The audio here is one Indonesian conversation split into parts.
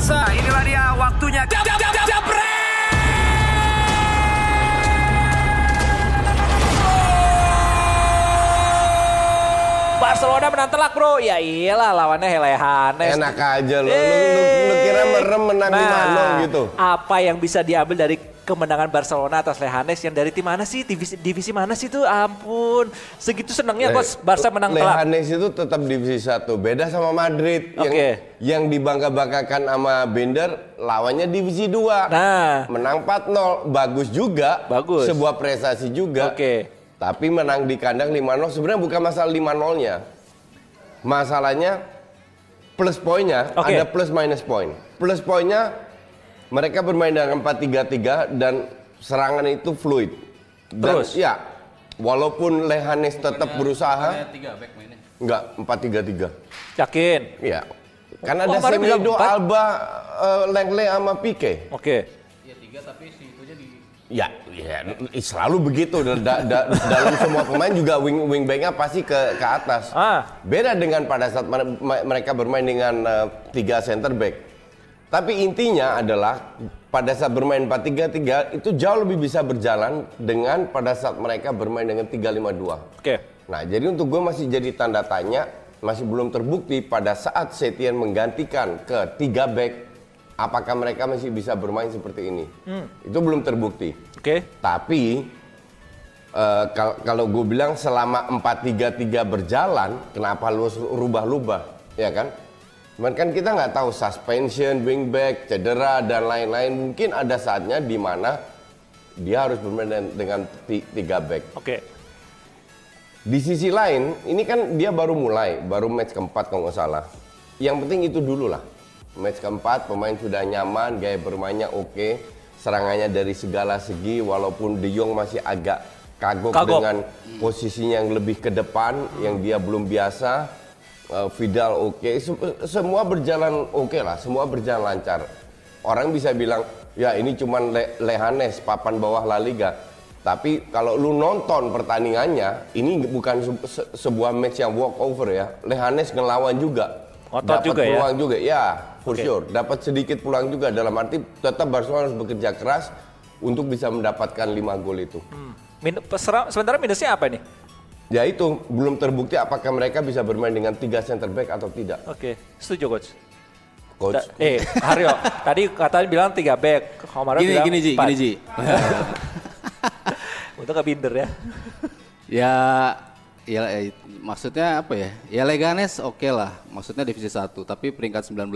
pemirsa, inilah dia waktunya. Jab, jab, jab, Barcelona menang telak bro. Ya iyalah lawannya Helehanes. Enak aja lo. Lu, lu, lu kira merem menang Nah, 5-0 gitu. Apa yang bisa diambil dari kemenangan Barcelona atas Lehanes yang dari tim mana sih? Divisi, divisi mana sih tuh? Ampun. Segitu senangnya kok Barca menang telak. Lehanes itu tetap divisi satu. Beda sama Madrid yang Oke. yang dibangga-banggakan sama Bender lawannya divisi 2. Nah. Menang 4-0 bagus juga. Bagus. Sebuah prestasi juga. Oke. Tapi menang di kandang 5-0 sebenarnya bukan masalah 5-0-nya. Masalahnya plus poinnya Oke. ada plus minus poin. Plus poinnya mereka bermain dengan 4-3-3 dan serangan itu fluid. Dan, Terus? ya, walaupun Lehanes tetap berusaha tiga back mainnya. enggak 4-3-3. Yakin? Iya. Karena Oh, ada Semedo. Alba, eh, Lenglet sama Pique. Oke. Iya tiga tapi si Ya, ya selalu begitu Da- da- dalam semua pemain juga wing wing backnya pasti ke ke atas. Ah. Beda dengan pada saat mere- me- mereka bermain dengan eh, tiga center back. Tapi intinya adalah pada saat bermain 4-3-3 itu jauh lebih bisa berjalan dengan pada saat mereka bermain dengan 3-5-2. Oke. Nah, jadi untuk gue masih jadi tanda tanya, masih belum terbukti pada saat Setien menggantikan ke tiga back, apakah mereka masih bisa bermain seperti ini? Itu belum terbukti. Oke. Tapi eh, kal- kalau gue bilang selama 4-3-3 berjalan, kenapa lu rubah-rubah, ya kan? Cuman kan kita nggak tahu suspension, wingback, cedera dan lain-lain. Mungkin ada saatnya di mana dia harus bermain dengan, dengan ti- tiga back. Oke. Di sisi lain, ini kan dia baru mulai, baru match keempat kalau nggak salah. Yang penting itu dulu lah. Match keempat, pemain sudah nyaman, gaya bermainnya oke, serangannya dari segala segi, walaupun De Jong masih agak kagok, Kagok. dengan posisinya yang lebih ke depan, yang dia belum biasa. Vidal oke, Se- semua berjalan oke lah, semua berjalan lancar. Orang bisa bilang, ya ini cuman Le- Lehanes, papan bawah La Liga. Tapi kalau lu nonton pertandingannya, ini bukan se- se- sebuah match yang walk over ya. Lehanes ngelawan juga. Ngotot Dapat juga ya? peluang juga, ya, for Oke. sure. Dapat sedikit peluang juga dalam arti tetap Barcelona harus bekerja keras untuk bisa mendapatkan 5 gol itu. Min pesera- sementara minusnya apa nih? Ya itu belum terbukti apakah mereka bisa bermain dengan tiga center back atau tidak. Oke. Setuju coach. Coach, Da- eh, Haryo, tadi katanya bilang tiga back. Kemarin Gini bilang gini Ji, gini Ji. Untuk ke binder ya. ya ya eh, maksudnya apa ya? Ya Leganes oke lah. Maksudnya divisi 1 tapi peringkat 19.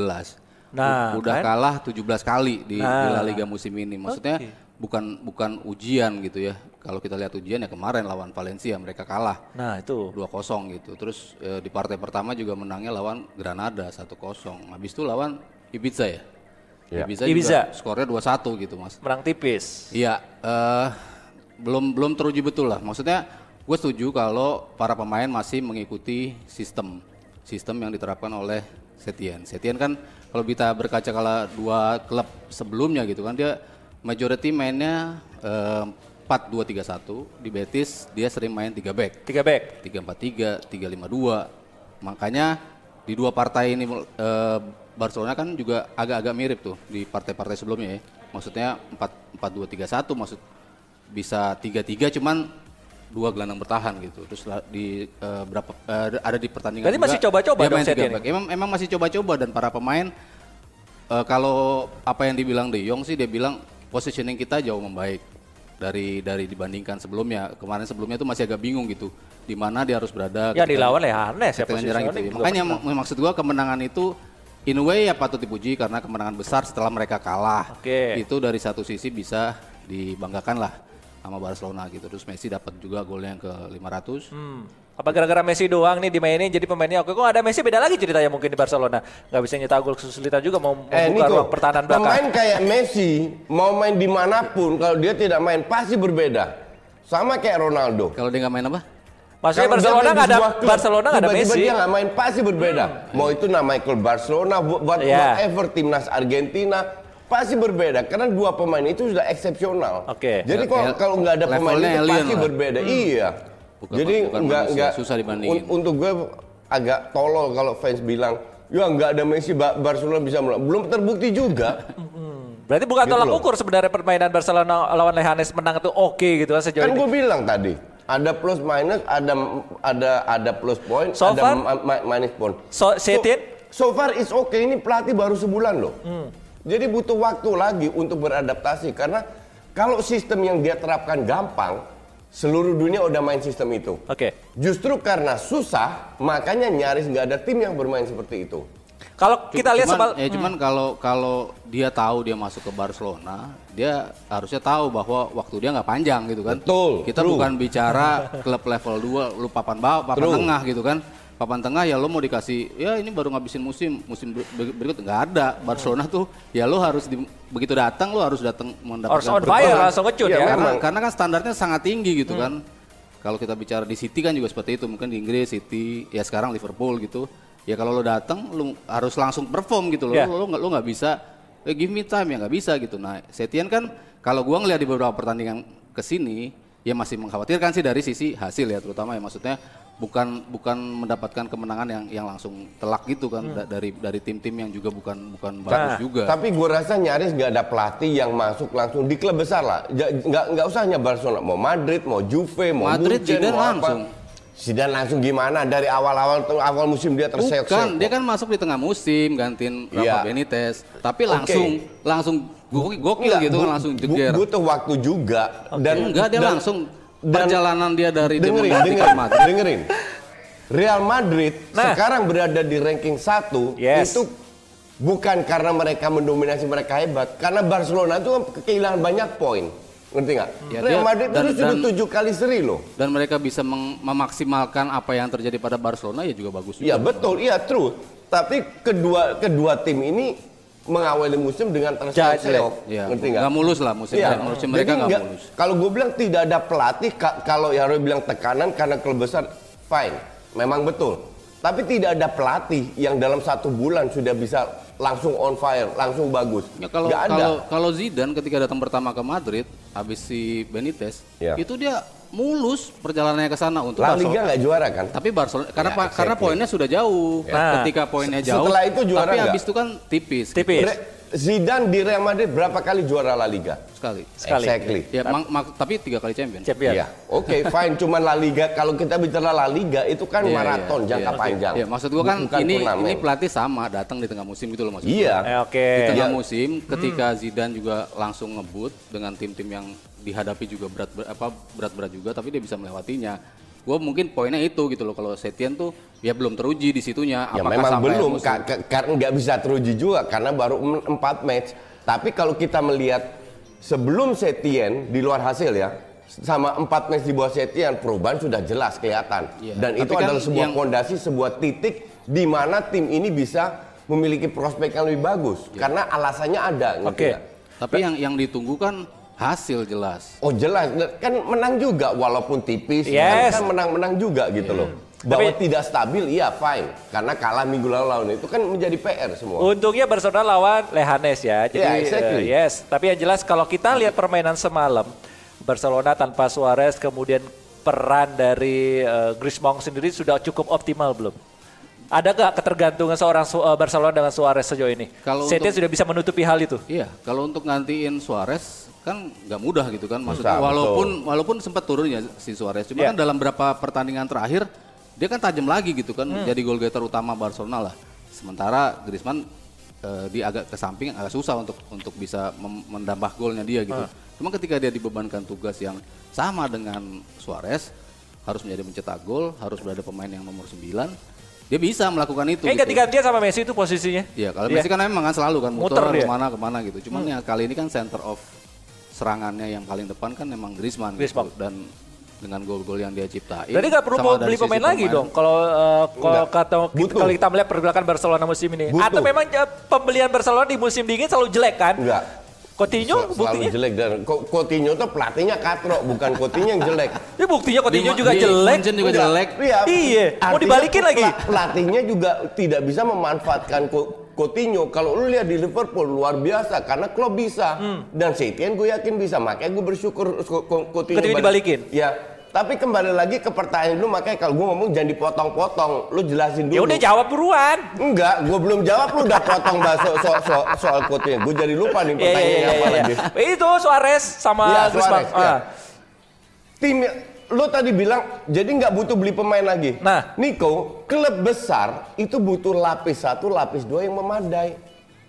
Nah, udah kan? kalah 17 kali di, di Nah. La Liga musim ini. Maksudnya Oke. bukan bukan ujian gitu ya. Kalau kita lihat ujian ya kemarin lawan Valencia mereka kalah Nah, itu. 2-0 gitu. Terus eh, di partai pertama juga menangnya lawan Granada 1-0. Habis itu lawan Ibiza ya. Ya. Ibiza, Ibiza. juga skornya 2-1 gitu Mas. Menang tipis. Iya, eh, belum belum teruji betul lah. Maksudnya gue setuju kalau para pemain masih mengikuti sistem sistem yang diterapkan oleh Setien. Setien kan kalau kita berkaca kala dua klub sebelumnya gitu kan dia majority mainnya eh, 4-2-3-1 di Betis dia sering main 3 back Tiga back. 3-4-3, 3-5-2. Makanya di dua partai ini eh, Barcelona kan juga agak-agak mirip tuh di partai-partai sebelumnya ya. Maksudnya 4-4-2-3-1 maksud bisa 3-3 cuman dua gelandang bertahan gitu. Terus di eh, berapa eh, ada di pertandingan Berarti juga, masih coba-coba dia dong main tiga back. Emang emang masih coba-coba dan para pemain eh, kalau apa yang dibilang De Jong sih dia bilang positioning kita jauh membaik dari dari dibandingkan sebelumnya. Kemarin sebelumnya tuh masih agak bingung gitu di mana dia harus berada. Ya ketika- dilawan Lehanes ya menyerang gitu. Makanya mak- maksud gua kemenangan itu in a way ya patut dipuji karena kemenangan besar setelah mereka kalah. Oke. Itu dari satu sisi bisa dibanggakan lah sama Barcelona gitu. Terus Messi dapat juga golnya yang ke 500. Hmm. Apa gara-gara Messi doang nih dimainin jadi pemainnya oke kok ada Messi beda lagi ceritanya mungkin di Barcelona nggak bisa nyetak gol kesulitan juga mau Eh membuka Niko, ruang pertahanan belakang. pemain kayak Messi mau main di mana pun kalau dia tidak main pasti berbeda. Sama kayak Ronaldo. Kalau dia nggak main apa? Maksudnya Barcelona nggak ada klub, Barcelona nggak ada tiba-tiba Messi. dia nggak main pasti berbeda. Mau itu nama klub Barcelona, buat buat Iya. whatever timnas Argentina pasti berbeda karena dua pemain itu sudah eksepsional. Oke. Jadi Ya, kalau kalau nggak ada pemain itu pasti lah. berbeda. Iya. Bukan- Jadi nggak nggak susah dibandingin. un- untuk gue agak tolol kalau fans bilang ya nggak ada Messi Ba- Barcelona bisa menang. Belum terbukti juga. Berarti bukan Gitu tolak loh. ukur sebenarnya permainan Barcelona lawan Lehanes menang itu oke gitu kan sejauh kan ini. gue bilang tadi ada plus minus, ada ada ada plus point, So ada far? ma- ma- minus point. So? So, so far is okay. Ini pelatih baru sebulan loh. Hmm. Jadi butuh waktu lagi untuk beradaptasi karena kalau sistem yang dia terapkan gampang, seluruh dunia udah main sistem itu. Oke. Justru karena susah, makanya nyaris nggak ada tim yang bermain seperti itu. Kalau kita lihat cuman, soal ya cuman kalau kalau dia tahu dia masuk ke Barcelona, dia harusnya tahu bahwa waktu dia nggak panjang gitu kan. Betul, Kita true. bukan bicara klub level 2 lu papan bawah, papan True. tengah gitu kan. Papan tengah ya lo mau dikasih ya ini baru ngabisin musim, musim ber- ber- berikut nggak ada. Barcelona tuh ya lo harus di- begitu datang lo harus datang mendapatkan Harus on fire, langsung ngecut Iya, ya. Karena, Memang. karena kan standarnya sangat tinggi gitu kan. Kalau kita bicara di City kan juga seperti itu. Mungkin di Inggris City, ya sekarang Liverpool gitu. Ya kalau lo datang, lo harus langsung perform gitu loh. Iya. Lo, lo nggak lo nggak bisa, eh, give me time ya nggak bisa gitu. Nah, Setien kan kalau gua ngeliat di beberapa pertandingan ke sini, ya masih mengkhawatirkan sih dari sisi hasil ya, terutama ya maksudnya bukan bukan mendapatkan kemenangan yang yang langsung telak gitu kan da- dari dari tim-tim yang juga bukan bukan bagus juga. Tapi gue rasa nyaris nggak ada pelatih yang masuk langsung di klub besar lah. Nggak nggak usah hanya Barcelona, mau Madrid, mau Juve, mau Madrid, Munchen, mau apa. langsung. Zidane langsung gimana? Dari awal-awal awal musim dia terseok Bukan, dia kan masuk di tengah musim gantiin. Rafa Benitez. Tapi langsung langsung gokil, gokil gitu kan langsung jeger. butuh waktu juga dan Enggak, dia dan- langsung dan- perjalanan dia dari dia dengerin, menggantikan dengerin, Madrid. dengerin. Real Madrid Nah. sekarang berada di ranking satu Yes. itu bukan karena mereka mendominasi mereka hebat, karena Barcelona itu kan kehilangan banyak poin, ngerti nggak? Ya, Real dia- Madrid dan- itu sudah tujuh kali seri loh. Dan mereka bisa memaksimalkan apa yang terjadi pada Barcelona ya juga bagus juga. Iya betul, iya true. Tapi kedua kedua tim ini mengawali musim dengan terseok-seok, Ya, ngerti nggak? nggak mulus lah musim, Iya. musim mereka nggak mulus. Kalau gue bilang tidak ada pelatih, ka- kalau Yaro bilang tekanan karena klub besar, fine, memang betul. Tapi tidak ada pelatih yang dalam satu bulan sudah bisa langsung on fire, langsung bagus. Ya kalau Nggak ada. kalau kalau Zidane ketika datang pertama ke Madrid habis si Benitez, Ya. itu dia mulus perjalanannya ke sana untuk La Barcelona. Liga nggak juara kan? Tapi Barcelona karena Ya, karena poinnya sudah jauh. Nah. Ketika poinnya jauh. Setelah itu juara Tapi habis itu kan tipis. tipis Re- Zidane di Real Madrid berapa kali juara La Liga? sekali. sekali. Exactly. Ya, mang- mak- tapi tiga kali champion. Champion. Iya, oke, fine. Cuman La Liga, kalau kita bicara La Liga itu kan Iya, maraton iya, jangka iya. panjang. Ya, maksud gua kan Bukan ini turnamen. ini pelatih sama datang di tengah musim gitu loh maksud gua. Iya. Eh, Oke. Di tengah Iya. musim ketika Zidane juga langsung ngebut dengan tim-tim yang dihadapi juga berat ber- apa berat-berat juga tapi dia bisa melewatinya. Gue mungkin poinnya itu gitu loh kalau Setien tuh ya belum teruji di situnya. Ya Apakah memang sampai belum, karena nggak bisa teruji juga karena baru em- empat match. Tapi kalau kita melihat sebelum Setien di luar hasil ya, sama empat match di bawah Setien perubahan sudah jelas kelihatan. Iya, Dan itu kan adalah sebuah yang- fondasi, sebuah titik di mana tim ini bisa memiliki prospek yang lebih bagus karena alasannya ada. Oke. nggak? Tapi yang yang ditunggu kan hasil jelas. Oh jelas, kan menang juga walaupun tipis, Yes. kan menang-menang juga gitu loh. Bahwa Tapi- tidak stabil, iya fine. Karena kalah minggu lalu lawan itu kan menjadi PR semua. Untungnya Barcelona lawan Lehanes ya. Jadi Yeah, exactly. eh, yes, tapi yang jelas kalau kita lihat permainan semalam Barcelona tanpa Suarez kemudian peran dari eh, Griezmann sendiri sudah cukup optimal belum? Ada nggak ketergantungan seorang Su- eh, Barcelona dengan Suarez sejauh ini? Kalau untuk- sudah bisa menutupi hal itu. Iya, kalau untuk gantiin Suarez kan nggak mudah gitu kan. Maksudnya Susah, walaupun walaupun sempat turun ya si Suarez, cuma Iya. kan dalam beberapa pertandingan terakhir dia kan tajam lagi gitu kan, Hmm. jadi goal getter utama Barcelona lah. Sementara Griezmann eh, di agak ke samping agak susah untuk untuk bisa mendambah golnya dia gitu. Ah. Cuma ketika dia dibebankan tugas yang sama dengan Suarez, harus menjadi mencetak gol, harus berada pemain yang nomor 9, dia bisa melakukan itu. Kayak gitu. ganti-gantian sama Messi itu posisinya. Iya, kalau Iya. Messi kan emang kan selalu kan Muter muter, dia. ke mana ke mana gitu. Cuman ya kali ini kan center of serangannya yang paling depan kan emang Griezmann, Griezmann. Gitu. dan dengan gol-gol yang dia ciptain. Jadi nggak perlu mau beli sisi pemain lagi dong kalau eh, kalau kalau kita melihat pergerakan Barcelona musim ini. Butuh. Atau memang eh, pembelian Barcelona di musim dingin selalu jelek kan? Enggak. Coutinho Sel- buktinya. Selalu jelek dan Coutinho tuh pelatihnya katro, bukan Coutinho yang jelek. Ya buktinya Coutinho Di- juga di jelek. Munchen juga jelek. Iya. Iya, mau dibalikin lagi. Pelatihnya juga tidak bisa memanfaatkan Coutinho. Kalau lu lihat di Liverpool luar biasa karena Klopp bisa Hmm. dan Setien gue yakin bisa. Makanya gue bersyukur Co- Co- Coutinho Coutinho balik- dibalikin. Ya. Tapi kembali lagi ke pertanyaan lu makanya kalau gue ngomong jangan dipotong-potong, lu jelasin dulu. Ya udah jawab buruan. Enggak, gue belum jawab lu udah potong bahas so, so, so, soal quote-nya. Gue jadi lupa nih Iya iya pertanyaannya iya. apa iya. lagi. Itu Suarez sama Griezmann. Suarez, iya. Ah. Tim lu tadi bilang jadi nggak butuh beli pemain lagi. Nah. Nico, klub besar itu butuh lapis satu, lapis dua yang memadai.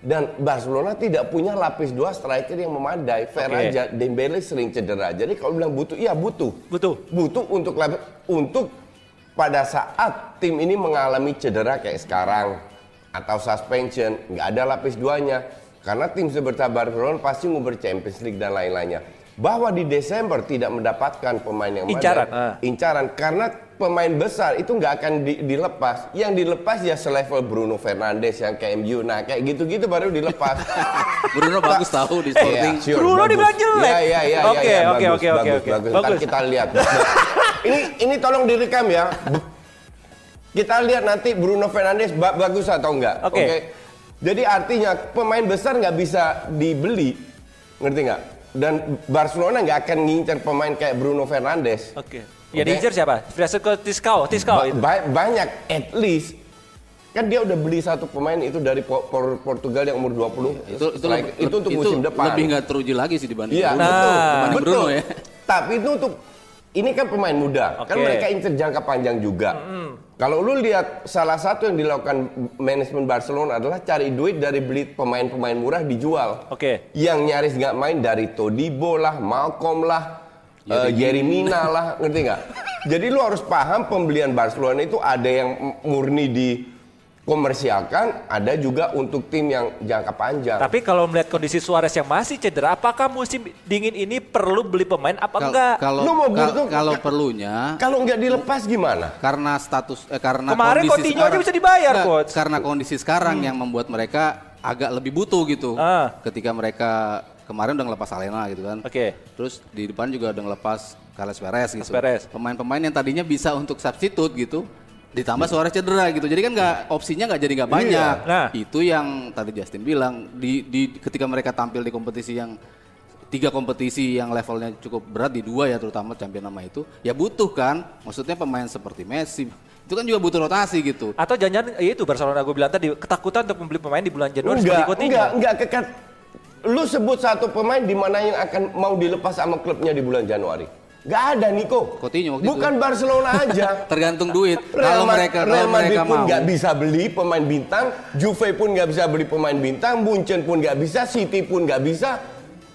Dan Barcelona tidak punya lapis dua striker yang memadai. Fair Oke. aja, Dembele sering cedera. Jadi kalau bilang butuh, iya butuh. Butuh. Butuh untuk lapis, untuk pada saat tim ini mengalami cedera kayak sekarang atau suspension, nggak ada lapis duanya. Karena tim seperti Barcelona pasti mau Champions League dan lain-lainnya. Bahwa di Desember tidak mendapatkan pemain yang. Incaran, ah. Incaran karena pemain besar itu nggak akan di- dilepas. Yang dilepas ya selevel Bruno Fernandes yang ke MU. Nah kayak gitu-gitu baru dilepas. Bruno bagus tahu di Sporting. Iya, sure, Bruno bagus. dibilang jelek. Iya, iya, iya, Oke, iya, oke, bagus, oke, oke, bagus, oke. bagus. Kita lihat. ini ini tolong direkam ya. Kita lihat nanti Bruno Fernandes ba- bagus atau enggak. Oke. Jadi artinya pemain besar nggak bisa dibeli, ngerti nggak? Dan Barcelona nggak akan ngincer pemain kayak Bruno Fernandes. Oke. Ya Oke. diincer siapa? Fraser Tiskau, Tiskau Ba- itu. ba- banyak, at least kan dia udah beli satu pemain itu dari Po- Por- Portugal yang umur 20 Itu itu, Striker. lebih- itu untuk musim depan. Lebih nggak teruji lagi sih dibanding Iya, Bruno. betul. Dibanding betul. Bruno ya. Tapi itu untuk ini kan pemain muda, kan Oke. mereka incer jangka panjang juga. Kalau lu lihat salah satu yang dilakukan manajemen Barcelona adalah cari duit dari beli pemain-pemain murah dijual. Oke. Yang nyaris nggak main dari Todibo lah, Malcolm lah, eh, Jeremina lah, ngerti nggak? Jadi lu harus paham pembelian Barcelona itu ada yang murni dikomersialkan, ada juga untuk tim yang jangka panjang. Tapi kalau melihat kondisi Suarez yang masih cedera, apakah musim dingin ini perlu beli pemain apa Kal- enggak? Kalau Lu mau kal- kalau perlunya Kalau nggak dilepas gimana? karena status eh, karena Kemarin kondisi Coutinho aja sekarang- bisa dibayar, Nggak, Coach. Karena kondisi sekarang yang membuat mereka agak lebih butuh gitu. Ah. Ketika mereka kemarin udah ngelepas Alena gitu kan. Oke. Terus di depan juga udah ngelepas Carles Perez gitu. Perez. Pemain-pemain yang tadinya bisa untuk substitute gitu. Ditambah suara cedera gitu. Jadi kan nggak opsinya nggak jadi nggak banyak. Nah. Itu yang tadi Justin bilang di, di ketika mereka tampil di kompetisi yang tiga kompetisi yang levelnya cukup berat di dua ya terutama champion nama itu ya butuh kan maksudnya pemain seperti Messi itu kan juga butuh rotasi gitu Atau jangan-jangan ya itu Barcelona gue bilang tadi ketakutan untuk membeli pemain di bulan Januari seperti Enggak, Coutinho. enggak, enggak kekat. Lu sebut satu pemain di mana yang akan mau dilepas sama klubnya di bulan Januari. Enggak ada Nico. Coutinho waktu Bukan itu. Barcelona aja. tergantung duit Real, kalau mereka Real kalau Madrid mereka pun nggak bisa beli pemain bintang, Juve pun nggak bisa beli pemain bintang, Munchen pun nggak bisa, City pun nggak bisa.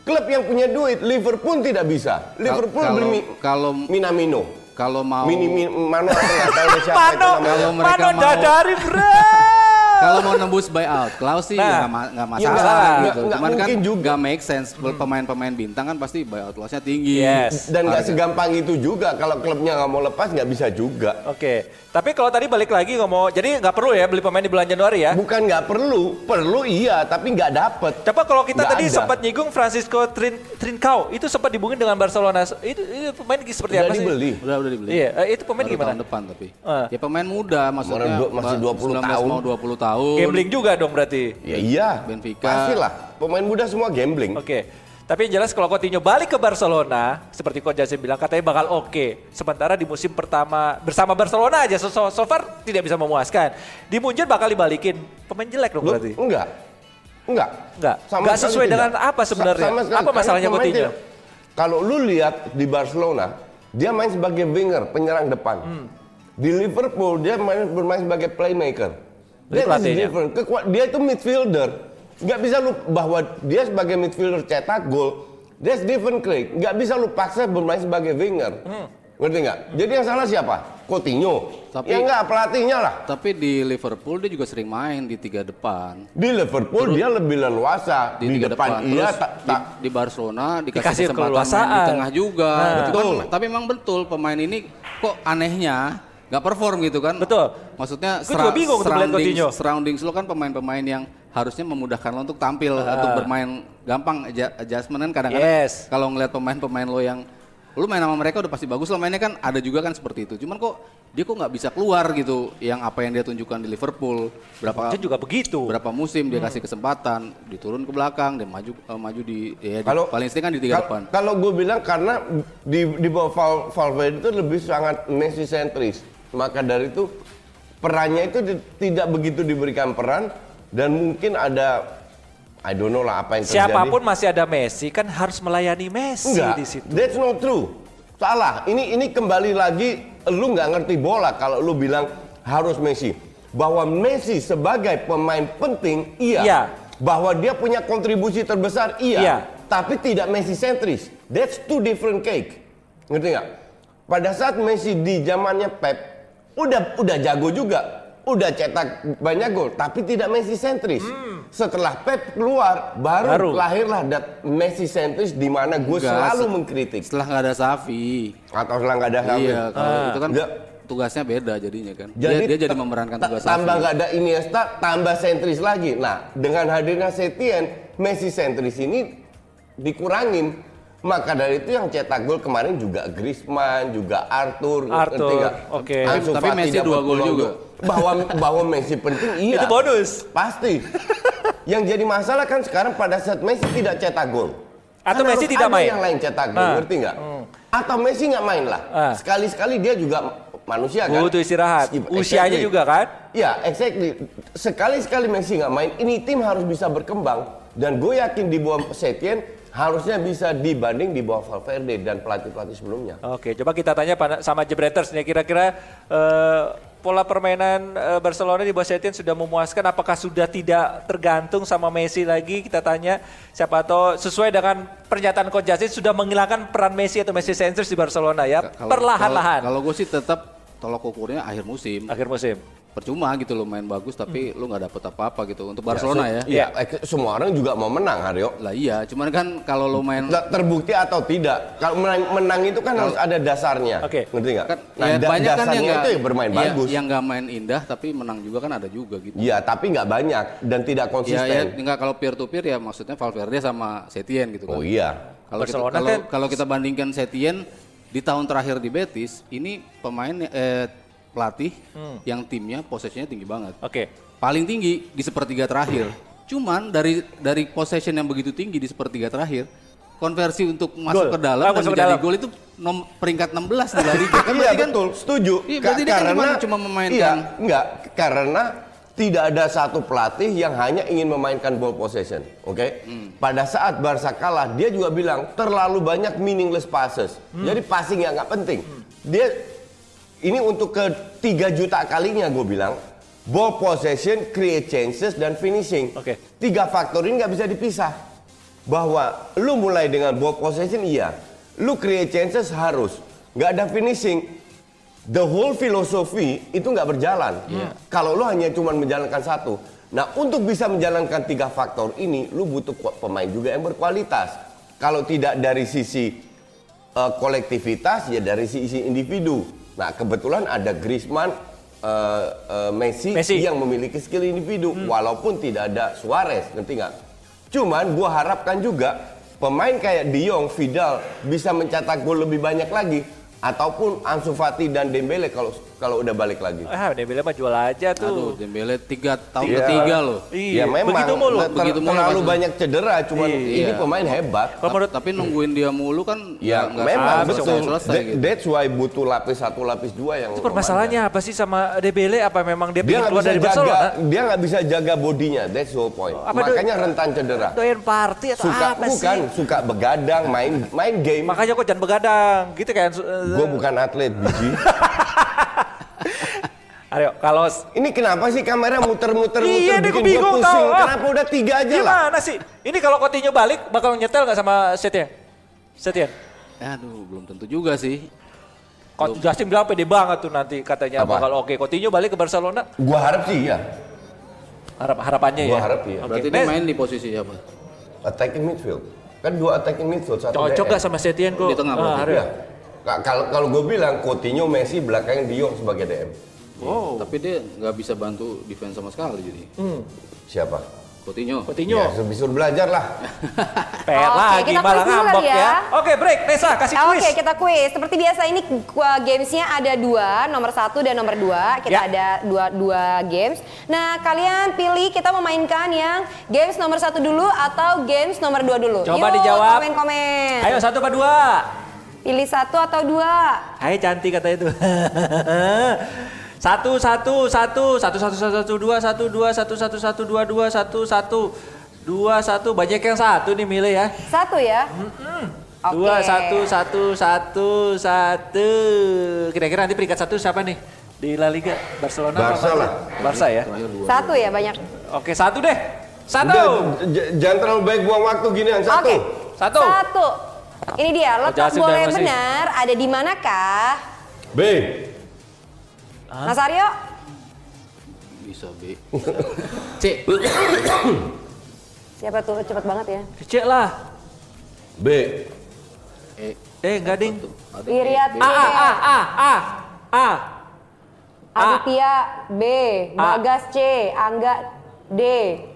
Klub yang punya duit, Liverpool tidak bisa. Liverpool kalau- beli Mi- kalau- Minamino. kalau mau Mini, mi, Mano Mano, namanya. Kalau mereka Mano mau- dadari bro. Kalau mau nembus buyout Klaus sih Nah, ya nggak ma- nggak ya masalah nggak- gitu nggak cuman kan mungkin juga. nggak make sense pemain-pemain bintang kan pasti buyout clause-nya tinggi Yes. Dan nggak Harga. segampang itu juga. Kalau klubnya nggak mau lepas nggak bisa juga. Oke, tapi kalau tadi balik lagi ngomong, jadi nggak perlu ya beli pemain di bulan Januari ya? Bukan nggak perlu, perlu iya, tapi nggak dapet. Coba kalau kita Nggak tadi ada. sempat nyinggung Francisco Trin, Trincao, itu sempat dibungin dengan Barcelona. Itu, itu pemain seperti Udah apa sih? dibeli. udah udah dibeli Iya, eh, itu pemain Baru gimana? tahun depan tapi Ah. ya pemain muda maksudnya masih ba- 20 19 tahun. mau 20 tahun Gambling juga dong berarti. Ya iya, Benfica. pastilah. Pemain muda semua gambling. Oke. Tapi yang jelas kalau Coutinho balik ke Barcelona, seperti Coach Jasim bilang katanya bakal oke. Sementara di musim pertama bersama Barcelona aja so, so, so far tidak bisa memuaskan. Di Munchen bakal dibalikin. Pemain jelek dong Lu, berarti. enggak. Enggak. Enggak. Sama Enggak sesuai tidak. dengan apa sebenarnya? Sa- sama sekali. Apa masalahnya Coutinho? tidak- Kalau lu lihat di Barcelona, dia main sebagai winger, penyerang depan. Hmm. Di Liverpool dia main bermain sebagai playmaker. Dia, pelatihnya. different. Kekua- dia itu midfielder. Nggak bisa lu bahwa dia sebagai midfielder cetak gol. That's different Craig. Nggak bisa lu paksa bermain sebagai winger. Hmm. Ngerti nggak? Jadi yang salah siapa? Coutinho. Tapi- ya nggak pelatihnya lah. tapi di Liverpool dia juga sering main di tiga depan Di Liverpool dia lebih leluasa di, tiga depan, iya Terus tak di, tak di Barcelona dikasih, Dikasih kesempatan main di tengah juga Nah. Kan- Betul. tapi memang betul pemain ini kok anehnya nggak perform gitu kan Betul. maksudnya juga bingung surroundings lo kan pemain-pemain yang harusnya memudahkan lo untuk tampil untuk bermain gampang adjustment kan kadang-kadang Yes. kalau ngelihat pemain-pemain lo yang Lu main sama mereka udah pasti bagus, lo mainnya kan ada juga kan seperti itu. Cuman kok dia kok nggak bisa keluar gitu, yang apa yang dia tunjukkan di Liverpool, berapa Dia juga begitu. berapa musim dia Hmm. kasih kesempatan, diturun ke belakang, dia maju eh, maju di ya, di- Kalau- paling sedikit kan di tiga Kal- depan. Kalau gue bilang karena di di bawah Val- Valverde itu lebih sangat Messi sentris. Maka dari itu perannya itu di- tidak begitu diberikan peran dan mungkin ada I don't know lah apa yang terjadi. Siapa pun masih ada Messi kan harus melayani Messi Enggak, di situ. that's not true. Salah. Ini ini kembali lagi lu nggak ngerti bola kalau lu bilang harus Messi. Bahwa Messi sebagai pemain penting iya. Iya. Bahwa dia punya kontribusi terbesar iya. Iya. Tapi tidak Messi sentris. That's two different cake. Ngerti nggak? Pada saat Messi di zamannya Pep udah udah jago juga. Udah cetak banyak gol, tapi tidak Messi sentris. Setelah Pep keluar, baru, Hmm. Baru. lahirlah dat Messi sentris di mana gue selalu se- mengkritik Setelah nggak ada Safi. atau setelah nggak ada Xavi. Iya, kalau Ah. itu kan tugasnya beda jadinya kan. Jadi dia, dia jadi memerankan tugas tambah nggak ada Iniesta, tambah sentris lagi. Nah, dengan hadirnya Setien, Messi sentris ini dikurangin. Maka dari itu yang cetak gol kemarin juga Griezmann, juga Arthur, Arthur, oke. Ansu Tapi Fati Messi dua gol juga. Bahwa bahwa Messi penting iya. Itu bonus. Pasti. yang jadi masalah kan sekarang pada saat Messi tidak cetak gol. Atau Kan Messi tidak ada main. yang lain cetak gol, Nah. ngerti nggak? Atau Messi nggak main lah. Ah. Sekali-sekali dia juga manusia kan. Butuh istirahat. Exactly. Usianya juga kan? Ya, exactly. Sekali-sekali Messi nggak main, ini tim harus bisa berkembang. Dan gue yakin di bawah Setien harusnya bisa dibanding di bawah Valverde dan pelatih-pelatih sebelumnya. Oke, coba kita tanya pada- sama Jebreters nih. Kira-kira eh, pola permainan eh, Barcelona di bawah Setien sudah memuaskan? Apakah sudah tidak tergantung sama Messi lagi? Kita tanya. Siapa tahu sesuai dengan pernyataan Coach Justin sudah menghilangkan peran Messi atau Messi Sensors di Barcelona ya. Perlahan-lahan. Kalau, kalau gue sih tetap tolok ukurnya akhir musim. akhir musim. Percuma gitu lo main bagus tapi lu nggak dapet apa-apa gitu untuk Ya, Barcelona se- ya. Iya, eh, semua orang juga mau menang, Haryo. Lah iya, cuman kan kalau lo main Nggak terbukti atau tidak. Kalau menang, menang itu kan harus ada dasarnya. Oke. Ngerti nggak? kan Nah, ya da- banyak kan dasarnya yang nggak itu yang bermain ya, bagus. yang nggak main indah tapi menang juga kan ada juga gitu. Iya, tapi nggak banyak dan tidak Ya, ya konsisten. enggak kalau peer to peer ya maksudnya Valverde sama Setien gitu Oh kan. iya. Kalau kita, kalau, kan- kalau kita bandingkan Setien di tahun terakhir di Betis, ini pemain eh, pelatih Hmm. yang timnya possessionnya tinggi banget. Oke. Paling tinggi di sepertiga terakhir. Cuman dari dari possession yang begitu tinggi di sepertiga terakhir, konversi untuk masuk Gol. ke dalam Ah, dan menjadi gol itu nom, peringkat 16 di La Liga. Kan iya berarti kan betul, setuju. Iya, Ka- berarti dia kan cuma- cuma memainkan- Iya, enggak, karena tidak ada satu pelatih yang hanya ingin memainkan ball possession, oke? Hmm. Pada saat Barca kalah, dia juga bilang terlalu banyak meaningless passes. Hmm. Jadi passing yang nggak penting. Dia ini untuk ketiga juta kalinya gue bilang ball possession, create chances dan finishing. Oke. Tiga faktor ini nggak bisa dipisah. Bahwa lu mulai dengan ball possession iya, lu create chances harus, nggak ada finishing. The whole philosophy itu nggak berjalan. Kalau lu hanya cuma menjalankan satu. Nah untuk bisa menjalankan tiga faktor ini, lu butuh pemain juga yang berkualitas. Kalau tidak dari sisi eh, kolektivitas, ya dari sisi individu. Nah kebetulan ada Griezmann, eh, eh, Messi, Messi. yang memiliki skill individu, walaupun tidak ada Suarez, ngerti nggak? Cuman gua harapkan juga pemain kayak De Jong, Vidal bisa mencetak gol lebih banyak lagi ataupun Ansu Fati dan Dembele kalau kalau udah balik lagi. Ah, Dembele mah jual aja Aduh, tuh. Dembele tiga tahun Iya. ketiga loh. Iya, ya memang begitu mulu. ter- Begitu mulu terlalu banyak cedera, cuman Iya. ini pemain hebat. Menurut Tapi nungguin dia mulu kan Ya nggak- nggak memang Ah, betul. selesai, That- gitu. That's why butuh lapis satu, lapis dua yang. itu permasalahannya apa sih sama Dembele? Apa memang dia, Dia keluar bisa dari jaga, Barcelona? dia nggak bisa jaga bodinya. That's the whole point. Apa do- Makanya rentan cedera. Doyan party atau Suka apa bukan, sih? suka begadang, main main game. Makanya kok jangan begadang, gitu kan? Gue bukan atlet, biji. Ayo, kalau Ini kenapa sih kamera muter-muter Iya, muter dia bikin gue bingung gua pusing? tau. Ah. Kenapa udah tiga aja lah? gimana sih? Ini kalau Coutinho balik bakal nyetel nggak sama Setien? Setien? Aduh, belum tentu juga sih. Coach Justin bilang pede banget tuh nanti katanya Apa? bakal oke. Coutinho balik ke Barcelona, Gua harap sih ya. harap harapannya Gua ya. harap iya. Oke. Berarti dia main di posisi apa? Attacking midfield. Kan dua attacking midfield satu Cocok gak sama Setien kok? Di tengah Ah, berarti. Iya. Ka- Kalau kalau gue bilang Coutinho, Messi, belakangnya De Jong sebagai DM. Oh. Tapi dia nggak bisa bantu defense sama sekali jadi. Siapa? Coutinho. Coutinho. Ya, disuruh belajar lah. Oke, lagi kita malah ngambek ya. ya. Oke, break. Nesa kasih Oke, quiz. kita kuis. Seperti biasa ini gamesnya ada dua, nomor satu dan nomor dua. Kita Ya. ada dua dua games. Nah, kalian pilih kita memainkan yang games nomor satu dulu atau games nomor dua dulu. Coba Yuk, dijawab. Komen-komen. Ayo satu apa dua? Pilih satu atau dua. Hai cantik kata itu. satu satu satu satu satu satu satu dua satu dua satu satu satu dua dua satu satu dua satu banyak yang satu nih milih ya. Satu ya. Oke. Dua satu satu satu satu. Kira-kira nanti peringkat satu siapa nih di La Liga? Barcelona. apa Barca lah. Barca ya. Satu ya banyak. Oke satu deh. Satu. Udah, jangan terlalu baik buang waktu ginian. Satu. Oke. Satu. Satu. Ini dia, letak bola dah, yang benar ada di manakah? B. Mas Aryo? Bisa B. C. Siapa tuh? Cepet banget ya. Cek lah. B. E. Eh enggak ding. Iriat A A A A A A. Aditya B, Bagas C, Angga D,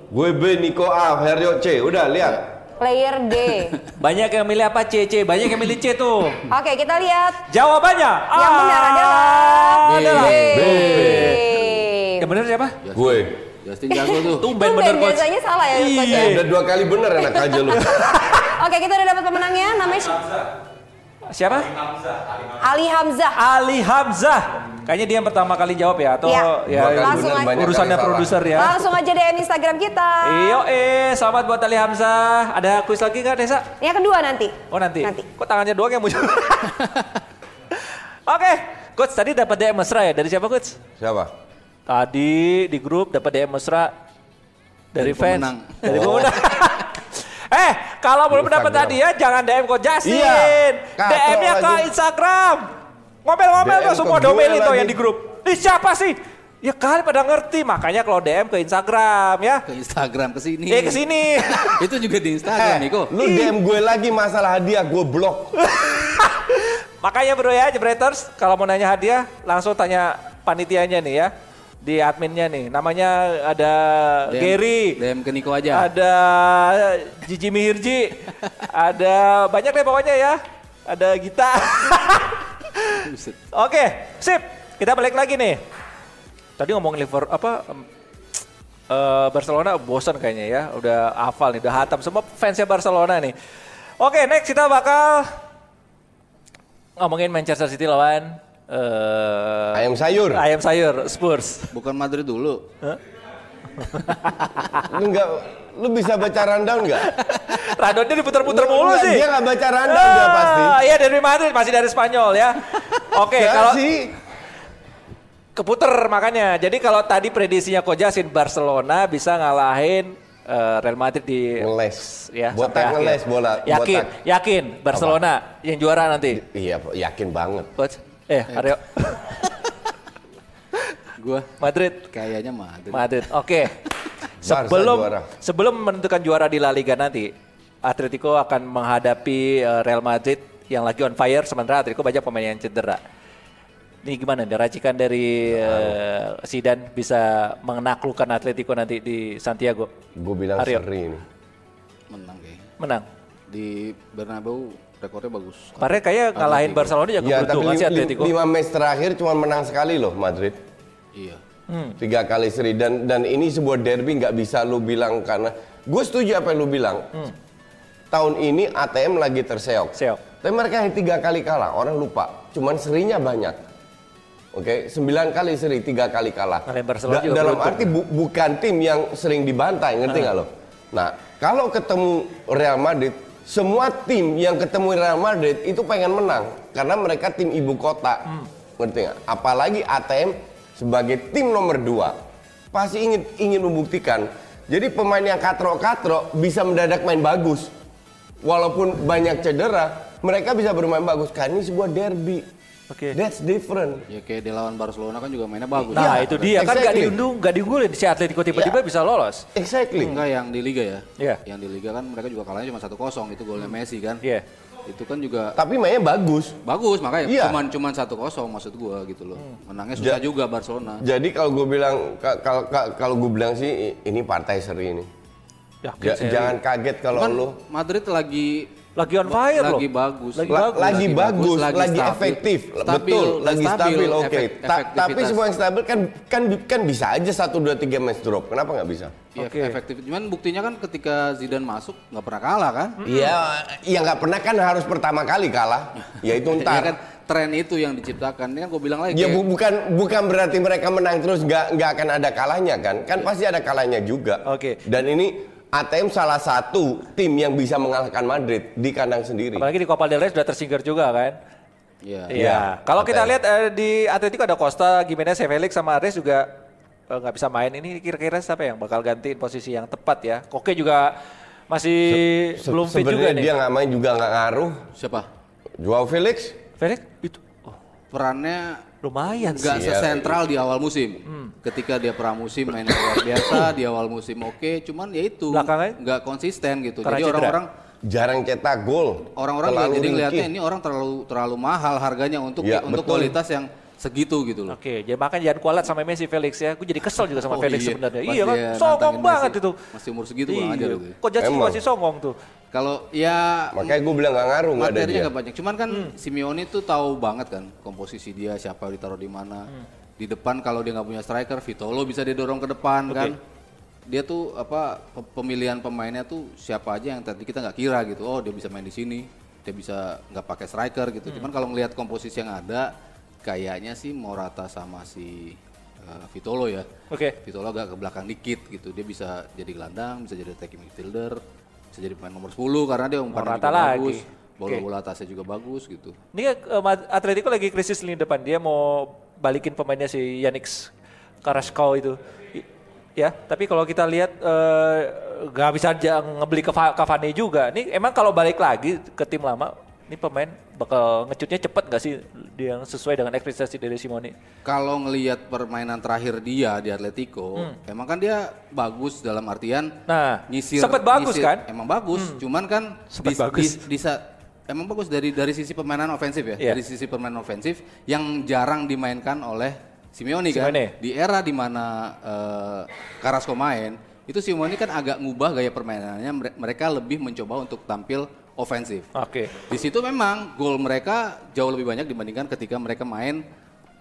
Gue B, Niko A, Heryo C. Udah, lihat. Player D. Banyak yang milih apa C C. Banyak yang milih C tuh. Oke, kita lihat Jawabannya yang benar adalah Ah, adalah B. B. Yang benar siapa? Gue. Justin jago tuh. Tumben bener coach. biasanya salah ya, Coach, ya? Udah dua kali bener enak aja lu. Oke, kita udah dapat pemenangnya. Namanya si- Siapa? Ali Hamzah. Ali Hamzah. Kayaknya dia yang pertama kali jawab ya atau Iya. ya, kali Langsung aja. urusannya produser ya. Langsung aja DM Instagram kita. Iyo eh, selamat buat Ali Hamzah. Ada kuis lagi nggak Desa? Yang kedua nanti. Oh nanti. Nanti. Kok tangannya doang yang muncul? Oke, coach tadi dapat DM mesra ya dari siapa coach? Siapa? Tadi di grup dapat DM mesra dari, Dari fans. pemenang. Dari Oh. pemenang. eh, kalau belum dapat Instagram. hadiah jangan DM Coach Justin. Iya, DM-nya ke. Instagram. Ngomel-ngomel tuh semua tuh lagi. yang di grup. Ih siapa sih? Ya kali pada ngerti, makanya kalau DM ke Instagram ya. Ke Instagram ke sini. Eh ke sini. Itu juga di Instagram, Eh, Niko. lu DM gue lagi masalah hadiah, gue blok. makanya bro ya, Jebreters, kalau mau nanya hadiah langsung tanya panitianya nih ya. Di adminnya nih, namanya ada DM Gary. DM ke Niko aja. Ada Jiji Mihirji. ada banyak deh pokoknya ya. Ada Gita. Oke, sip. Kita balik lagi nih. Tadi ngomongin Liverpool apa eh, Barcelona bosan kayaknya ya. Udah hafal nih, udah hatam semua fansnya Barcelona nih. Oke, next kita bakal ngomongin Manchester City lawan eh, Ayam sayur. Ayam sayur Spurs. Bukan Madrid dulu. Lu enggak lu bisa baca rundown enggak? Radonnya diputar-putar mulu Enggak, sih. Dia enggak baca rundown dia pasti. Ah, Iya dari Madrid, masih dari Spanyol ya. Oke, Ya kalau sih. keputer makanya. Jadi kalau tadi prediksinya Kojasin Barcelona bisa ngalahin eh, Real Madrid di Ngeles. ya Botak sampai akhir. ngeles bola. Yakin, botak. yakin Barcelona yang juara nanti. Iya, yakin banget. Coach. Eh, Aryo. Gua Madrid. kayaknya Madrid. Madrid. Oke. Barca Sebelum sebelum menentukan juara di La Liga nanti, Atletico akan menghadapi eh, Real Madrid yang lagi on fire sementara Atletico banyak pemain yang cedera. Ini gimana nih racikan dari eh, Zidane bisa menaklukkan Atletico nanti di Santiago? Gue bilang Aryo. seri ini. Menang kayaknya. Menang. Di Bernabeu rekornya bagus. Kemarin kayak ngalahin Atletico. Barcelona jago Ya, tapi sih Atletico. lima match terakhir cuma menang sekali loh Madrid. Iya. Hmm. Tiga kali seri dan dan ini sebuah derby nggak bisa lu bilang karena gue setuju apa yang lu bilang. Tahun ini ATM lagi terseok. Seok. Tapi mereka yang tiga kali kalah orang lupa. Cuman serinya banyak. Oke, sembilan kali seri, tiga kali kalah. Juga dalam beruntung. arti bu- bukan tim yang sering dibantai, ngerti nggak lo? Nah, kalau ketemu Real Madrid, semua tim yang ketemu Real Madrid itu pengen menang karena mereka tim ibu kota, Hmm. ngerti nggak? Apalagi ATM sebagai tim nomor dua, pasti ingin ingin membuktikan. Jadi pemain yang katro-katro bisa mendadak main bagus, walaupun banyak cedera, mereka bisa bermain bagus. Karena ini sebuah derby. Oke. That's different. Ya kayak di lawan Barcelona kan juga mainnya bagus. Nah Iya, itu dia kan nggak exactly. diundung, nggak diunggulin si Atletico tiba-tiba Iya. bisa lolos. Exactly. Enggak yang di Liga ya. Iya. Yang di Liga kan mereka juga kalahnya cuma 1-0 itu golnya Messi kan. Iya. Itu kan juga Tapi mainnya bagus. bagus makanya Iya. cuman cuman 1-0 maksud gua gitu loh. Menangnya susah Ja- juga Barcelona. Jadi kalau gue bilang ka- kalau ka- kalau gue bilang sih ini partai seri ini. Yakin Ja- seri. jangan kaget kalau Cuman lu Madrid lagi Lagi on fire loh. lagi bagus. Lagi La- bagus. lagi bagus, lagi, stabil. efektif, Stabil, betul, lagi stabil, oke. efek- Ta- tapi semua yang stabil kan kan kan bisa aja satu dua tiga match drop. Kenapa nggak bisa? Iya, Oke. efektif. Cuman buktinya kan ketika Zidane masuk nggak pernah kalah kan? Iya, yang nggak pernah kan harus pertama kali kalah, yaitu Ya ntar. kan tren itu yang diciptakan. Ini kan gue bilang lagi. Ya kayak- bu- bukan bukan berarti mereka menang terus nggak nggak akan ada kalahnya kan? Kan pasti ada kalahnya juga. Oke. Dan ini ATM salah satu tim yang bisa mengalahkan Madrid di kandang sendiri. Apalagi di Copa del Rey sudah tersingkir juga kan. Iya. Iya. Kalau kita lihat eh, di Atletico ada Costa, Gimenez, Felix sama Ares juga eh, nggak bisa main. Ini kira-kira siapa yang bakal gantiin posisi yang tepat ya? Koke juga masih Se- belum fit juga sebenarnya nih. dia nggak main juga nggak ngaruh. Siapa? Joao Felix Felix itu oh, Perannya lumayan nggak sih. Iya. sesentral di awal musim. Ketika dia pramusim main luar biasa, di awal musim oke, cuman ya itu Belakangan? nggak konsisten gitu. Karena Jadi orang-orang jarang cetak gol. orang-orang Terlalu jadi ringkih. ngelihatnya ini orang terlalu terlalu mahal harganya untuk Ya, untuk betul. kualitas yang segitu gitu loh. Oke, jadi makanya jangan kualat sama Messi Felix ya. Gue jadi kesel juga sama Oh Felix iya, sebenarnya. Iya kan, songong banget Messi. itu. Masih umur segitu Iya. itu. Kok jadi masih songong tuh. Kalau ya Makanya gue bilang nggak ngaruh nggak ada materinya dia. nggak banyak. Cuman kan Simeone tuh tahu banget kan komposisi dia siapa ditaruh di mana. Di depan kalau dia nggak punya striker, Vitolo bisa dia dorong ke depan kan. Dia tuh apa pe- pemilihan pemainnya tuh siapa aja yang tadi kita nggak kira gitu. Oh dia bisa main di sini, dia bisa nggak pakai striker gitu. Cuman kalau ngelihat komposisi yang ada, kayaknya sih Morata sama si eh, Vitolo ya. Oke. Vitolo agak ke belakang dikit gitu. Dia bisa jadi gelandang, bisa jadi attacking midfielder, bisa jadi pemain nomor 10 karena dia umpannya Morata juga lagi. bagus. Bola bola atasnya juga bagus gitu. Ini Mad- Atletico lagi krisis lini depan. Dia mau balikin pemainnya si Yannick Carrasco itu. I- Ya, tapi kalau kita lihat eh, nggak bisa aja ngebeli Cavani juga. Ini emang kalau balik lagi ke tim lama, ini pemain bakal ngecutnya cepet nggak sih dia yang sesuai dengan ekspektasi dari Simone? Kalau ngelihat permainan terakhir dia di Atletico, emang kan dia bagus dalam artian Hmm. Nah, nyisir. sempet bagus nyisir- kan? Emang bagus, cuman kan Sempet di, bagus. di- di sa- emang bagus dari dari sisi permainan ofensif ya, Iya. dari sisi permainan ofensif yang jarang dimainkan oleh Simeone kan. Simeone. Di era di mana uh, Carrasco main, itu Simeone kan agak ngubah gaya permainannya. Mere- Mereka lebih mencoba untuk tampil ofensif. Oke. Di situ memang gol mereka jauh lebih banyak dibandingkan ketika mereka main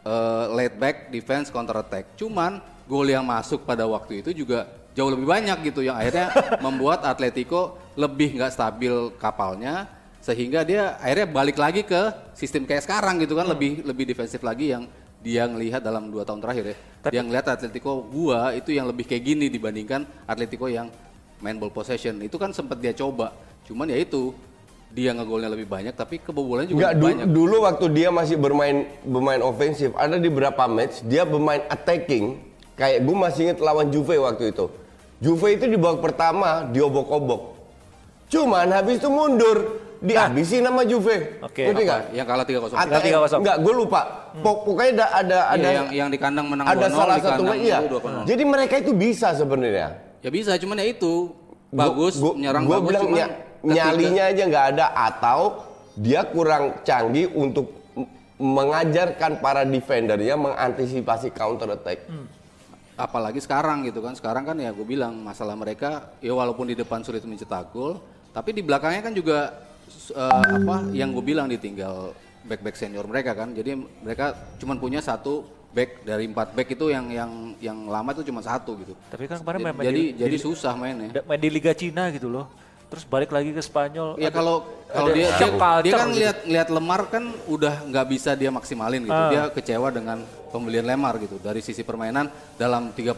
uh, late back defense counter attack. Cuman gol yang masuk pada waktu itu juga jauh lebih banyak gitu yang akhirnya membuat Atletico lebih nggak stabil kapalnya sehingga dia akhirnya balik lagi ke sistem kayak sekarang gitu kan lebih lebih defensif lagi yang dia ngelihat dalam dua tahun terakhir ya. Dia ngelihat Atletico gua itu yang lebih kayak gini dibandingkan Atletico yang main ball possession. Itu kan sempat dia coba. Cuman ya itu dia ngegolnya lebih banyak tapi kebobolannya juga Enggak, lebih du- banyak. dulu waktu dia masih bermain bermain ofensif, ada di beberapa match dia bermain attacking. Kayak gue masih inget lawan Juve waktu itu. Juve itu di babak pertama diobok-obok. Cuman habis itu mundur, dihabisin sama Juve. Oke. Ngerti Apa? nggak? Yang kalah 3-0. ATM, Kalah 3-0. Enggak, gue lupa. Pok- Pokoknya ada ada Iya, ada yang yang di kandang menang ada 2-0, salah di satu kandang iya. 2-0. Jadi mereka itu bisa sebenarnya. Ya bisa, cuman ya itu bagus Gua- menyerang gua bagus bilang cuman ketika- nyalinya aja nggak ada atau dia kurang canggih untuk mengajarkan para defendernya mengantisipasi counter attack. Hmm. apalagi sekarang gitu kan sekarang kan ya gue bilang masalah mereka ya walaupun di depan sulit mencetak gol tapi di belakangnya kan juga eh, apa yang gue bilang ditinggal back back senior mereka kan jadi mereka cuma punya satu back dari empat back itu yang yang yang lama itu cuma satu gitu Tapi kan kemarin main, main jadi di, jadi di- susah mainnya main di Liga Cina gitu loh. Terus balik lagi ke Spanyol. Ya Ada- kalau kalau ada dia dia, culture dia kan gitu. lihat lihat Lemar kan udah nggak bisa dia maksimalin gitu. Ah. Dia kecewa dengan pembelian Lemar gitu. Dari sisi permainan dalam 38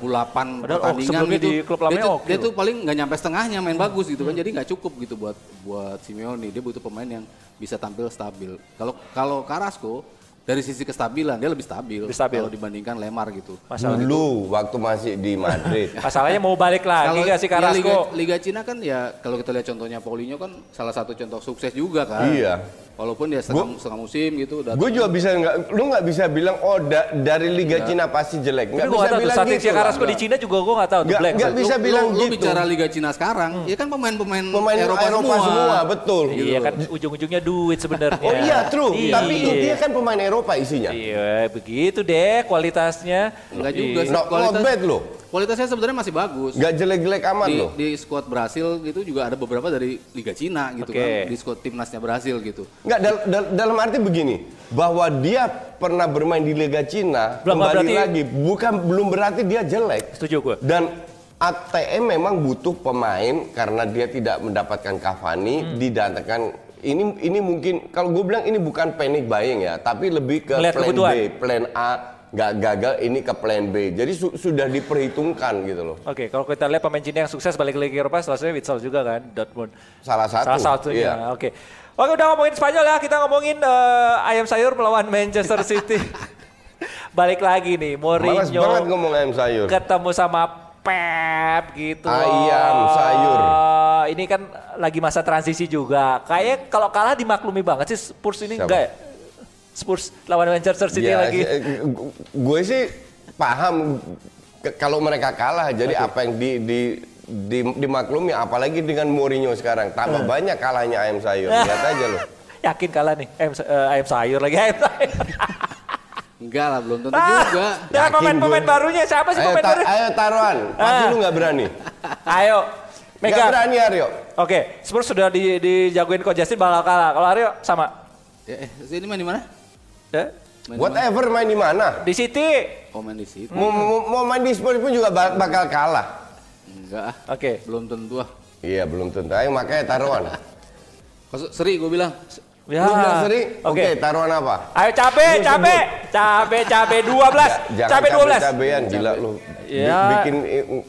Padahal, oh, pertandingan sebelumnya gitu. di klub dia, tuh, dia tuh paling nggak nyampe setengahnya main bagus gitu Hmm. kan. Jadi nggak cukup gitu buat buat Simeone. Dia butuh pemain yang bisa tampil stabil. Kalau kalau Carrasco dari sisi kestabilan dia lebih stabil, Lebih stabil. kalau dibandingkan Lemar gitu. Masalah Dulu waktu masih di Madrid. Masalahnya mau balik lagi nggak sih ya Liga, Carrasco? Liga Cina kan ya kalau kita lihat contohnya Paulinho kan salah satu contoh sukses juga kan. Iya. Walaupun dia setengah, setengah musim gitu. Gue juga bisa nggak, lu nggak bisa bilang oh da- dari Liga Cina pasti jelek. Tapi Nggak gue bisa nggak tahu bilang gitu. Carrasco di Cina juga gue nggak tahu Nggak- nggak tuh. bisa Lu- bilang lu, lu gitu. bicara Liga Cina sekarang, ya kan pemain-pemain Pemain Eropa, Eropa, semua. semua. betul. Iya kan ujung-ujungnya duit sebenarnya. Oh iya true, Iya. tapi intinya kan pemain Eropa Eropa isinya. Iya, begitu deh kualitasnya. Enggak juga Iya. sih. Not, not Kualitas- bad loh. Kualitasnya sebenarnya masih bagus. Gak jelek-jelek amat di, loh. di squad Brasil gitu juga ada beberapa dari Liga Cina gitu Oke. kan di squad timnasnya Brasil gitu. Nggak, dal- dal- dalam arti begini, bahwa dia pernah bermain di Liga Cina, Belum, kembali berarti- lagi, bukan belum berarti dia jelek. Setuju gue. Dan ATM memang butuh pemain karena dia tidak mendapatkan Cavani, Hmm. didatangkan ini ini mungkin kalau gue bilang ini bukan panic buying ya, tapi lebih ke Melihat plan kebutuhan. B, plan A nggak gagal ini ke plan B. Jadi su- sudah diperhitungkan gitu loh. Oke, kalau kita lihat pemain Cina yang sukses balik lagi ke Eropa, salah satunya Witsel juga kan, Dortmund. Salah satu. Salah satunya. iya. Oke. Oke, udah ngomongin Spanyol ya, kita ngomongin eh, ayam sayur melawan Manchester City. Balik lagi nih, Malas Mourinho banget ngomong ayam sayur. ketemu sama Pep gitu. Ayam loh. Sayur. Ini kan lagi masa transisi juga. Kayak kalau kalah dimaklumi banget sih Spurs ini Siapa? enggak ya? Spurs lawan Manchester City Ya, lagi. eh, gu- gue sih paham kalau mereka kalah. Jadi apa yang di, di, di- dimaklumi, apalagi dengan Mourinho sekarang. Tambah Eh. banyak kalahnya ayam sayur. Lihat aja loh. Yakin kalah nih ayam, eh, ayam sayur lagi ayam sayur. Enggak lah, belum tentu Ah, juga. dengan Yakin pemain-pemain barunya siapa sih Ayo, pemain ta- baru? ayo taruhan. Pasti Ah. lu nggak berani. Ayo, Mega. berani Aryo. Oke, Spurs sudah di, dijagoin Coach Justin bakal kalah. Kalau Aryo sama. Ya, eh, sini main di mana? Ya? Main? Whatever main di mana. Di City. Oh main di situ. Mau, mau, mau main di Spurs pun juga bak- bakal kalah. Enggak Oke. belum tentu ah. Iya belum tentu. Ayo makanya taruhan. Kok seri gue bilang. Ya. Lu bilang? Oke. Oke taruhan apa? Ayo cabe, Lu cabe, cabe, cabe 12. Jangan Cabe 12. cabean gila lu. Ya. Bikin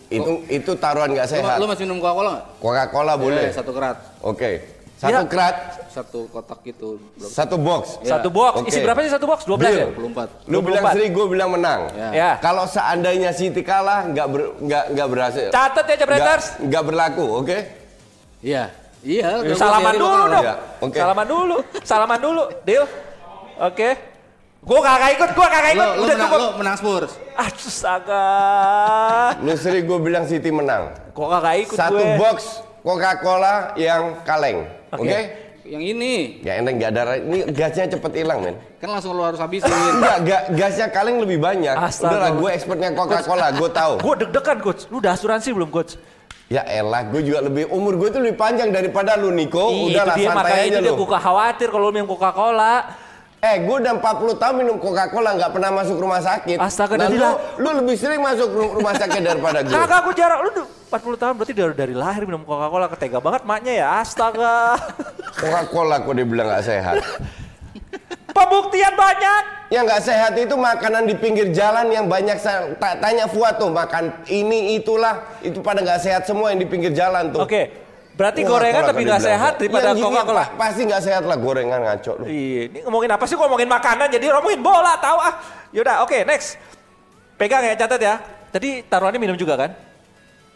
itu itu taruhan nggak Lu, sehat. lu masih minum Coca-Cola nggak? Coca-Cola boleh. Eh, satu kerat, Oke. Satu Ya. kerat, satu kotak gitu. Satu box. Satu box. Isi Oke. berapa sih satu box? 12 ya? Deal. 24. Lu bilang 24. seri, gue bilang menang. Ya. Ya. Kalau seandainya City kalah, nggak ber, nggak nggak berhasil. Catat ya Jebreters. Nggak- Nggak berlaku, oke? Iya. Iya. Ya, salaman dulu dong. Ya, oke. Salaman dulu. Salaman dulu. Deal. Oke. Gua kagak ikut, gua kagak Lu, ikut. lu, Udah menang, cukup. lu menang Spurs. Ah, astaga. Lu seri gue bilang City menang. Kok kagak ikut Satu gue? box Coca-Cola yang kaleng, oke? Oke. Yang ini Ya enak nggak ada, ini gasnya cepet hilang men. kan langsung lu harus habisin. Enggak, ga, gasnya kaleng lebih banyak. Astaga. Udah lah, gue expertnya Coca-Cola, gue tahu. Gue deg-degan coach. Lu udah asuransi belum coach? Ya elah, gue juga lebih umur gue tuh lebih panjang daripada lu Niko. Ih, Udah lah itu dia santai makanya aja itu lu. gue khawatir kalau lu minum Coca-Cola. Eh, gue udah 40 tahun minum Coca-Cola nggak pernah masuk rumah sakit. Astaga, Nah, lu, lu lebih sering masuk ru- rumah sakit daripada gue. Kagak gue jarang. Lu du- 40 tahun berarti dari, dari lahir minum Coca-Cola. Ketega banget maknya ya. Astaga. Coca-Cola kok dia bilang nggak sehat. Pembuktian banyak. Yang nggak sehat itu makanan di pinggir jalan yang banyak sa- ta- tanya Fuad tuh makan ini itulah itu pada nggak sehat semua yang di pinggir jalan tuh. Oke. Berarti Coca-Cola gorengan kok lebih dia gak bilang sehat daripada gini Coca-Cola. pa- Pasti nggak sehat lah gorengan ngaco lu. Iya, ini ngomongin apa sih? Kok ngomongin makanan jadi ngomongin bola tahu ah. Yaudah, oke next. Pegang ya, catat ya. Tadi taruhannya minum juga kan?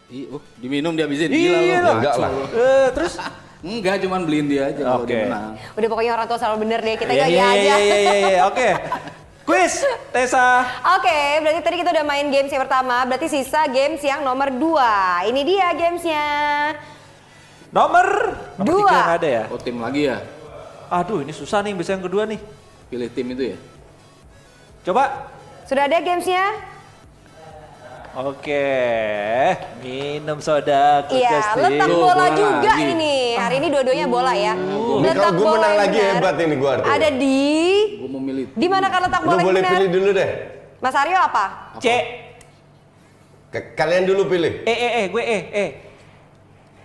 Ih, uh, diminum dihabisin. Iya Gila lu. lah. Enggak lah. Eh, terus? Enggak, cuman beliin dia aja kalau Oke. dia menang. Udah pokoknya orang tua selalu bener deh, kita gak iya, ya aja. iya, iya, iya, oke. Quiz, Tessa. Oke, berarti tadi kita udah main games yang pertama, berarti sisa games yang nomor dua. Ini dia gamesnya. Nomor, nomor Dua. tiga ada ya? Oh tim lagi ya? Aduh, ini susah nih, bisa yang kedua nih. Pilih tim itu ya? Coba. Sudah ada gamesnya? Oke, minum soda. Iya, letak bola bola juga lagi. ini. Hari ini dua-duanya bola ya. Ini kalau gue menang lagi benar hebat ini gue artinya. Ada di Gue mau milih. di mana kan letak Lu bola yang boleh benar? pilih dulu deh. Mas Aryo apa? C. K- kalian dulu pilih. Eh, eh, eh, gue eh, eh.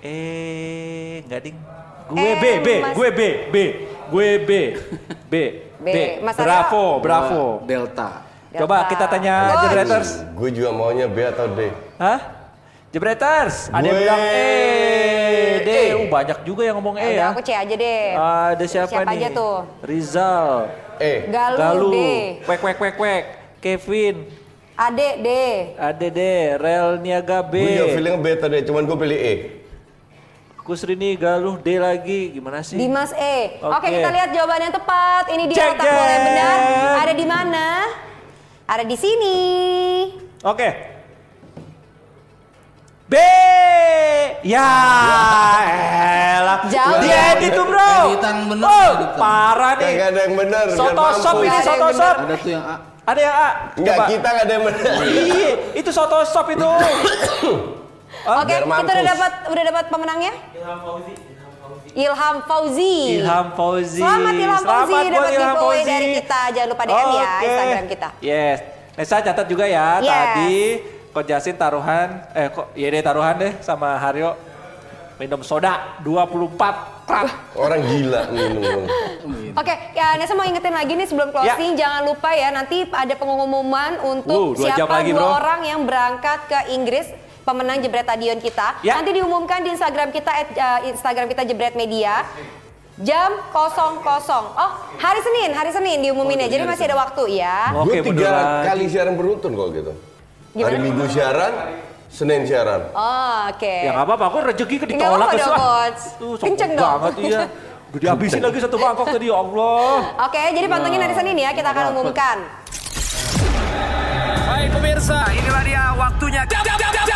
Eh, enggak ding. Gue Eh, B, B, Mas- gue B, B. Gue B. B. B. Mas Aryo? Bravo, bravo. Gua Coba kita tanya Coach. Jebreters. Gue juga maunya B atau D. Hah? Jebreters. Ada yang bilang E, D. E. Uh, banyak juga yang ngomong E Udah, ya. aku C aja deh. Ada siapa, Siapa nih? aja tuh? Rizal. E. Galuh, Galuh. D. Kwek, kwek, kwek, kwek. Kevin. Ade D. Ada D. Rel Niaga B. Gue juga feeling B atau D, cuman gue pilih E. Kusrini Galuh D lagi. Gimana sih? Dimas E. Oke, Oke. kita lihat jawaban yang tepat. Ini dia Cek, letak bola yang benar. Ada di mana? Ada di sini. Oke. B. Ya, elah. Jauh. Dia edit tuh bro. Jahitan bener. Oh, jahitan. parah nih. Kagak ada yang benar. Soto sop ini soto sop. Ada tuh yang A. Ada yang A. Enggak, kita nggak ada yang benar. Iya, itu soto sop itu. Oke, biar kita udah dapat udah dapat pemenangnya? Ilham Fauzi. Ilham Fauzi. Selamat Ilham Fauzi Selamat buat dapat Ilham giveaway Fauzi. dari kita. Jangan lupa DM ya Oke. Instagram kita. Yes. Nesa catat juga ya Yes. tadi Coach Jasin taruhan eh kok iya deh taruhan deh sama Haryo minum soda 24 krat. Orang gila minum. Oke, ya Nesa mau ingetin lagi nih sebelum closing, jangan lupa ya nanti ada pengumuman Uh, untuk dua jam siapa lagi, dua bro. orang yang berangkat ke Inggris pemenang Jebret Stadion kita. Ya. Nanti diumumkan di Instagram kita at, uh, Instagram kita Jebret Media. Jam 00. Oh, hari Senin, hari Senin diumumin ya. Jadi masih ada waktu ya. Oke, Gue tiga kali siaran beruntun kok gitu. Hari Gimana? Minggu siaran, Senin siaran. Oh, oke. Ya nggak apa-apa, aku rezeki ke ditolak ke. Tuh, Kenceng dong. banget iya. Udah dihabisin lagi satu mangkok tadi, ya Allah. Oke, jadi pantengin hari Senin ya, kita akan umumkan. Baik pemirsa, inilah dia waktunya. Jam, jam, jam,